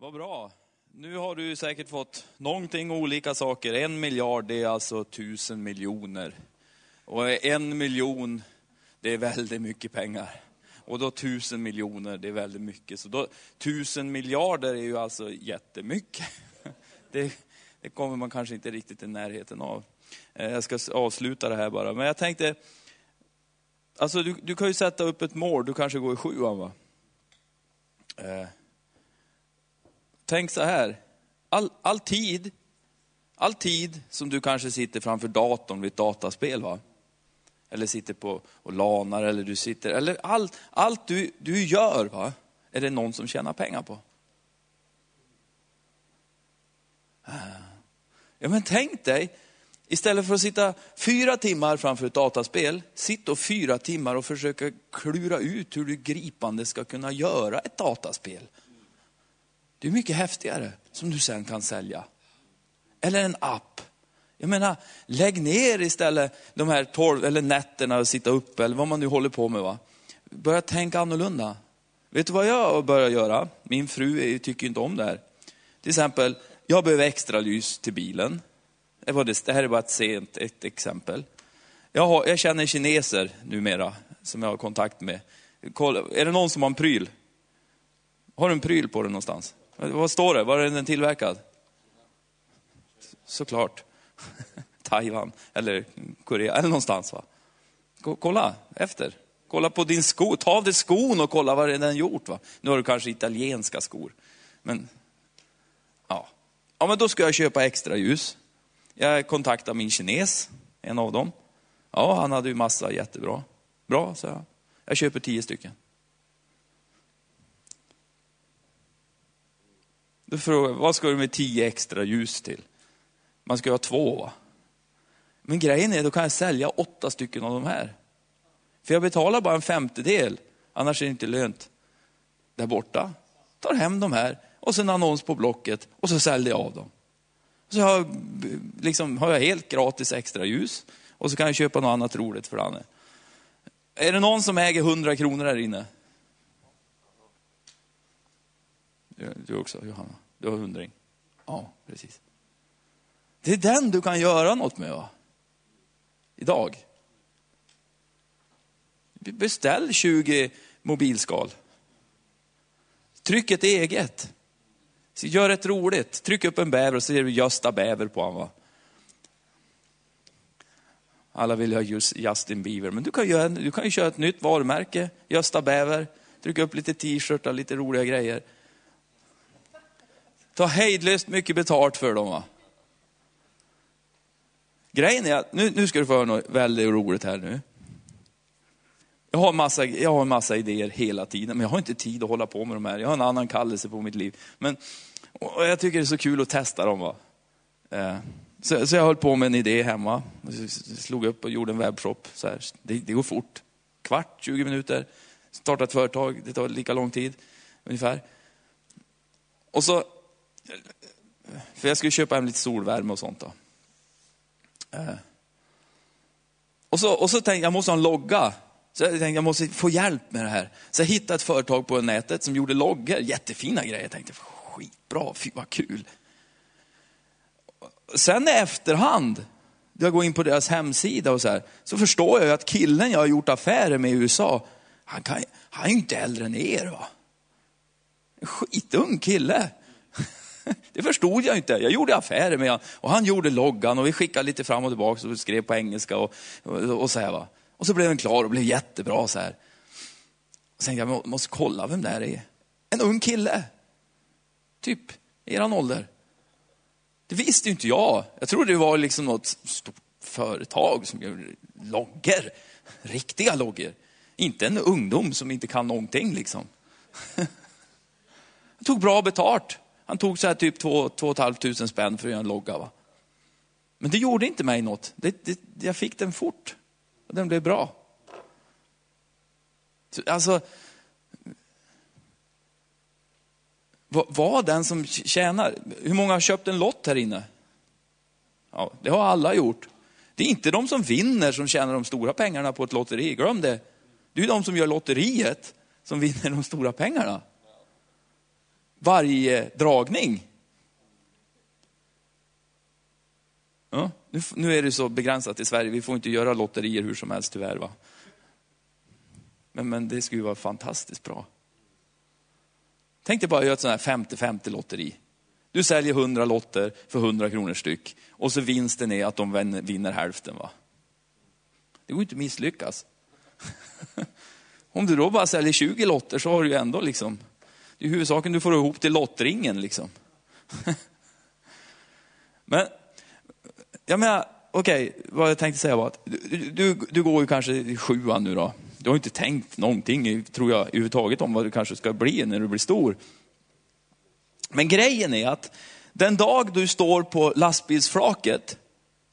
Vad bra. Nu har du säkert fått någonting olika saker. En miljard, det är alltså tusen miljoner. Och en miljon, det är väldigt mycket pengar. Och då tusen miljoner, det är väldigt mycket. Så då, tusen miljarder är ju alltså jättemycket. Det, det kommer man kanske inte riktigt i närheten av. Eh, jag ska avsluta det här bara. Men jag tänkte, alltså du, du kan ju sätta upp ett mål, du kanske går i sjuan va? Eh, Tänk så här, all, all tid, all tid som du kanske sitter framför datorn vid ett dataspel va? Eller sitter på och lanar eller du sitter, eller allt, allt du, du gör va? Är det någon som tjänar pengar på? Ja men tänk dig, istället för att sitta fyra timmar framför ett dataspel, sitt då fyra timmar och försöka klura ut hur du gripande ska kunna göra ett dataspel. Det är mycket häftigare som du sen kan sälja. Eller en app. Jag menar, lägg ner istället de här tolv, eller nätterna och sitta uppe, eller vad man nu håller på med. Va? Börja tänka annorlunda. Vet du vad jag börjar göra? Min fru tycker inte om det här. Till exempel, jag behöver extra ljus till bilen. Det, här är bara ett sent ett exempel. Jag, har, jag känner kineser numera, som jag har kontakt med. Kolla, är det någon som har en pryl? Har du en pryl på dig någonstans? Vad står det? Var är den tillverkad? Såklart. Taiwan eller Korea eller någonstans. Va? Kolla efter. Kolla på din sko. Ta av dig skon och kolla vad den gjort. Va? Nu har du kanske italienska skor. Men, ja. ja, men då ska jag köpa extra ljus. Jag kontaktade min kines, en av dem. Ja, han hade ju massa jättebra. Bra, sa jag. Jag köper tio stycken. Då frågar jag, vad ska du med tio extra ljus till? Man ska ju ha två va? Men grejen är, då kan jag sälja åtta stycken av de här. För jag betalar bara en femtedel, annars är det inte lönt. Där borta, tar hem de här och sen annons på Blocket och så säljer jag av dem. Så har, liksom, har jag helt gratis extra ljus och så kan jag köpa något annat roligt för Anne. Är det någon som äger 100 kronor här inne? Du också Johanna? Du har hundring? Ja, precis. Det är den du kan göra något med va? Idag. Beställ 20 mobilskal. Tryck ett eget. Gör ett roligt. Tryck upp en bäver och så ser du Gösta Bäver på honom. Alla vill ha just Justin Bieber, men du kan, göra, du kan ju köra ett nytt varumärke, Gösta Bäver. Trycka upp lite t-shirtar, lite roliga grejer. Ta hejdlöst mycket betalt för dem. Va? Grejen är att, nu, nu ska du få höra något väldigt roligt här nu. Jag har, massa, jag har en massa idéer hela tiden, men jag har inte tid att hålla på med de här. Jag har en annan kallelse på mitt liv. Men och jag tycker det är så kul att testa dem. Va? Eh, så, så jag höll på med en idé hemma. Slog upp och gjorde en webbshop. Så här. Det, det går fort. Kvart, 20 minuter. Starta ett företag, det tar lika lång tid ungefär. Och så, för jag skulle köpa hem lite solvärme och sånt. Då. Eh. Och så, och så tänkte jag, jag måste ha en logga. Så jag tänkte, jag måste få hjälp med det här. Så jag hittade ett företag på nätet som gjorde loggor, jättefina grejer. Jag tänkte, skitbra, fy vad kul. Sen i efterhand, jag går in på deras hemsida och så här, så förstår jag att killen jag har gjort affärer med i USA, han, kan, han är ju inte äldre än er. Va? En skitung kille. Det förstod jag inte. Jag gjorde affärer med honom och han gjorde loggan och vi skickade lite fram och tillbaka och skrev på engelska och, och, och så här. Va? Och så blev den klar och blev jättebra så här. Och sen tänkte jag, måste kolla vem det här är. En ung kille. Typ eran ålder. Det visste inte jag. Jag trodde det var liksom något stort företag som gör loggor. Riktiga loggor. Inte en ungdom som inte kan någonting liksom. Jag tog bra betalt. Han tog så här typ 2 500 spänn för att göra en logga. Va? Men det gjorde inte mig något. Det, det, jag fick den fort. Och den blev bra. Alltså, var den som tjänar. Hur många har köpt en lott här inne? Ja, det har alla gjort. Det är inte de som vinner som tjänar de stora pengarna på ett lotteri, glöm det. Det är de som gör lotteriet som vinner de stora pengarna varje dragning. Ja, nu, nu är det så begränsat i Sverige, vi får inte göra lotterier hur som helst tyvärr. Va? Men, men det skulle ju vara fantastiskt bra. Tänk dig bara att göra ett sånt här 50-50 lotteri. Du säljer 100 lotter för 100 kronor styck och så vinsten är att de vinner hälften. va? Det går inte att misslyckas. Om du då bara säljer 20 lotter så har du ju ändå liksom, det är huvudsaken du får ihop till lottringen liksom. Men, jag menar, okej, okay, vad jag tänkte säga var att du, du, du går ju kanske i sjuan nu då. Du har inte tänkt någonting, tror jag, överhuvudtaget om vad du kanske ska bli när du blir stor. Men grejen är att den dag du står på lastbilsflaket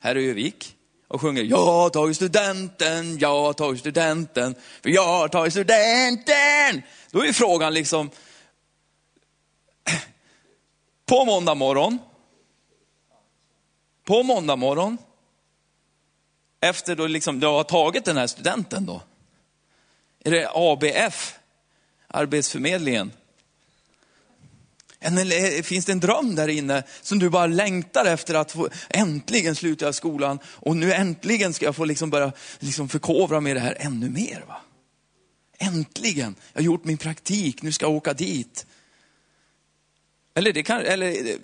här i Övik och sjunger Jag har tagit studenten, jag har tagit studenten, för jag har tagit studenten. Då är frågan liksom, på måndag morgon, på måndag morgon, efter då liksom du har tagit den här studenten då, är det ABF, Arbetsförmedlingen, eller eh, finns det en dröm där inne som du bara längtar efter att få, äntligen sluta skolan och nu äntligen ska jag få liksom börja liksom förkovra mig i det här ännu mer. Va? Äntligen, jag har gjort min praktik, nu ska jag åka dit. Eller, det kan, eller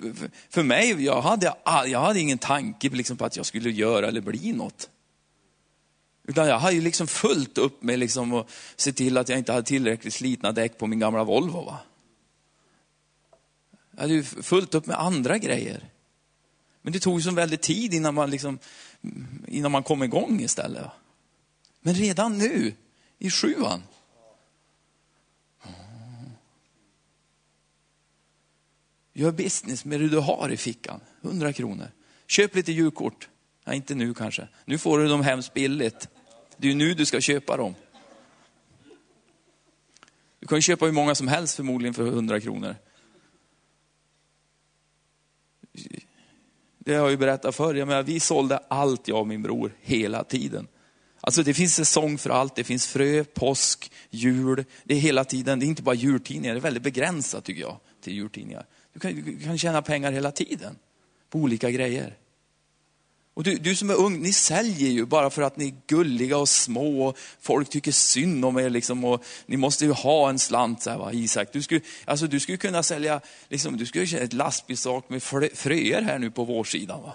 för mig, jag hade, jag hade ingen tanke liksom på att jag skulle göra eller bli något. Utan jag hade ju liksom fullt upp med liksom att se till att jag inte hade tillräckligt slitna däck på min gamla Volvo. Va? Jag hade ju fullt upp med andra grejer. Men det tog ju så väldigt tid innan man, liksom, innan man kom igång istället. Men redan nu, i sjuan. Gör business med det du har i fickan, 100 kronor. Köp lite julkort. Nej, inte nu kanske. Nu får du dem hemskt billigt. Det är ju nu du ska köpa dem. Du kan ju köpa hur många som helst förmodligen för 100 kronor. Det har jag ju berättat förr, jag menar, vi sålde allt jag och min bror hela tiden. Alltså det finns säsong för allt, det finns frö, påsk, jul, det är hela tiden, det är inte bara jultidningar, det är väldigt begränsat tycker jag till jultidningar. Du kan, du kan tjäna pengar hela tiden på olika grejer. Och du, du som är ung, ni säljer ju bara för att ni är gulliga och små och folk tycker synd om er liksom och ni måste ju ha en slant. Så här, va? Isak, du skulle, alltså, du skulle kunna sälja, liksom, du skulle ett lastbilssak med fröer här nu på vårsidan. Va?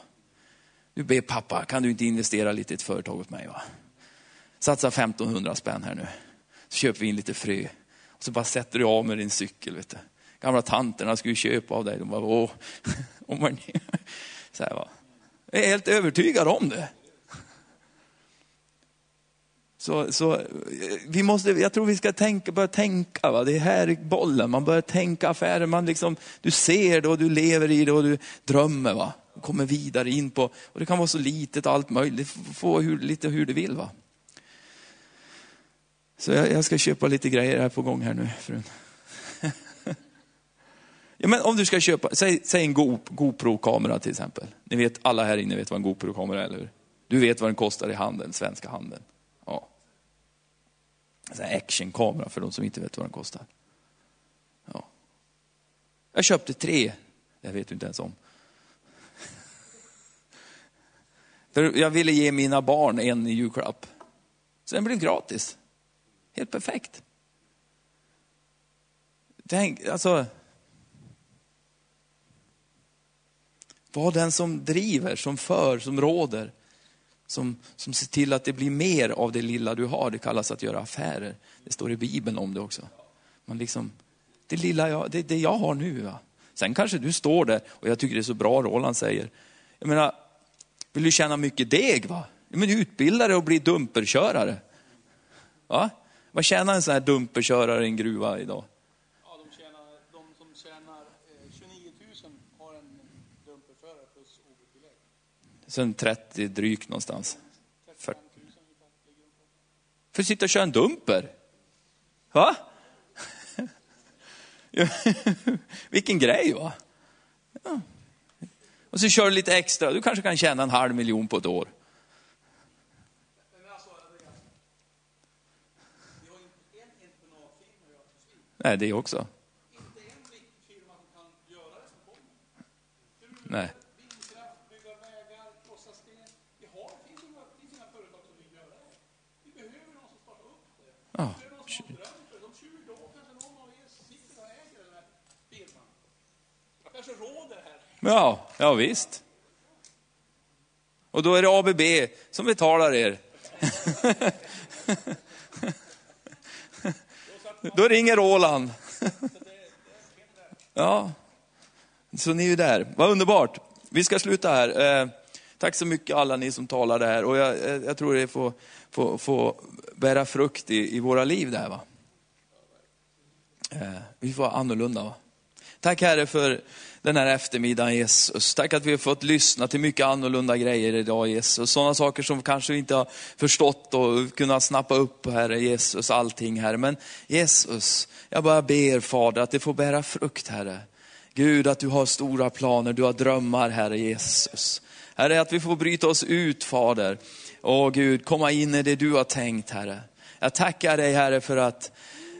Du ber pappa, kan du inte investera lite i ett företag åt mig? Va? Satsa 1500 spänn här nu, så köper vi in lite frö. Och så bara sätter du av med din cykel. Vet du. Gamla tanterna skulle köpa av dig, de bara, åh. så här, va? Jag är helt övertygad om det. Så, så vi måste, jag tror vi ska tänka, börja tänka, va? det är här i bollen, man börjar tänka affärer, man liksom, du ser det och du lever i det och du drömmer. Va? Och kommer vidare in på, och det kan vara så litet allt möjligt, få hur, lite hur du vill. va. Så jag, jag, ska köpa lite grejer här på gång här nu. Frun. Ja, men om du ska köpa, säg, säg en GoPro-kamera till exempel. Ni vet, alla här inne vet vad en GoPro-kamera är, eller hur? Du vet vad den kostar i handeln, svenska handeln. Ja. En actionkamera för de som inte vet vad den kostar. Ja. Jag köpte tre, det vet du inte ens om. För jag ville ge mina barn en i julklapp. Så den blev gratis. Helt perfekt. Tänk, alltså, Var den som driver, som för, som råder. Som, som ser till att det blir mer av det lilla du har. Det kallas att göra affärer. Det står i Bibeln om det också. Man liksom, det lilla jag, det, det jag har nu. Va? Sen kanske du står där, och jag tycker det är så bra Roland säger. Jag menar, vill du tjäna mycket deg? va? Men utbilda dig och bli dumperkörare. Va? Vad tjänar en sån här dumperkörare i en gruva idag? Sen 30 drygt någonstans. För, för att sitta och köra en dumper. Va? Vilken grej va? Ja. Och så kör du lite extra, du kanske kan tjäna en halv miljon på ett år. Nej, det också. Nej. Vindkraft, bygga vägar, krossa sten. Vi har, det finns inga, det finns inga företag som vill göra det. Vi behöver någon som startar upp det. Ja. Vi behöver någon som har drömt det. De 20 år kanske någon av er sitter och äger den här firman. Jag kanske råder här. Ja, ja visst. Och då är det ABB som betalar er. Då ringer Roland. Ja, så ni är ju där. Vad underbart. Vi ska sluta här. Eh, tack så mycket alla ni som talade här. Och jag, eh, jag tror det får, får, får bära frukt i, i våra liv där. Va? Eh, vi får vara annorlunda. Va? Tack Herre för den här eftermiddagen Jesus. Tack att vi har fått lyssna till mycket annorlunda grejer idag Jesus. Sådana saker som kanske vi inte har förstått och kunnat snappa upp Herre Jesus, allting Herre. Men Jesus, jag bara ber Fader att det får bära frukt Herre. Gud att du har stora planer, du har drömmar Herre Jesus. Herre att vi får bryta oss ut Fader. Åh Gud, komma in i det du har tänkt Herre. Jag tackar dig Herre för att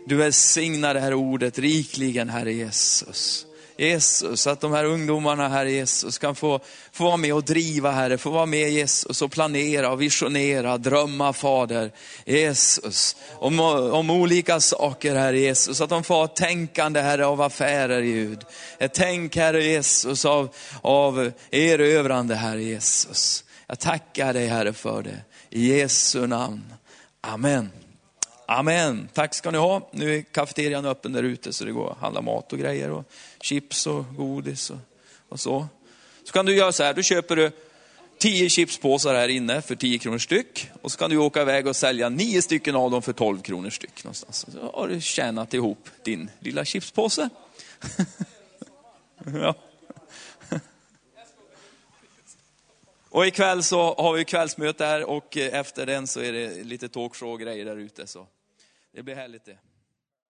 du välsignar det här ordet rikligen, Herre Jesus. Jesus, att de här ungdomarna, Herre Jesus, kan få, få vara med och driva, Herre, få vara med Jesus och planera och visionera, drömma, Fader. Jesus, om, om olika saker, Herre Jesus, att de får ha ett tänkande, Herre, av affärer, Gud. Ett tänk, Herre Jesus, av, av erövrande, Herre Jesus. Jag tackar dig, Herre, för det. I Jesu namn. Amen. Amen. Tack ska ni ha. Nu är kafeterian öppen där ute så det går att handla mat och grejer och chips och godis och, och så. Så kan du göra så här, då köper du 10 chipspåsar här inne för 10 kronor styck och så kan du åka iväg och sälja 9 stycken av dem för 12 kronor styck någonstans. Så har du tjänat ihop din lilla chipspåse. ja. Och ikväll så har vi kvällsmöte här och eh, efter den så är det lite talkshow och grejer där ute. Så det blir härligt det.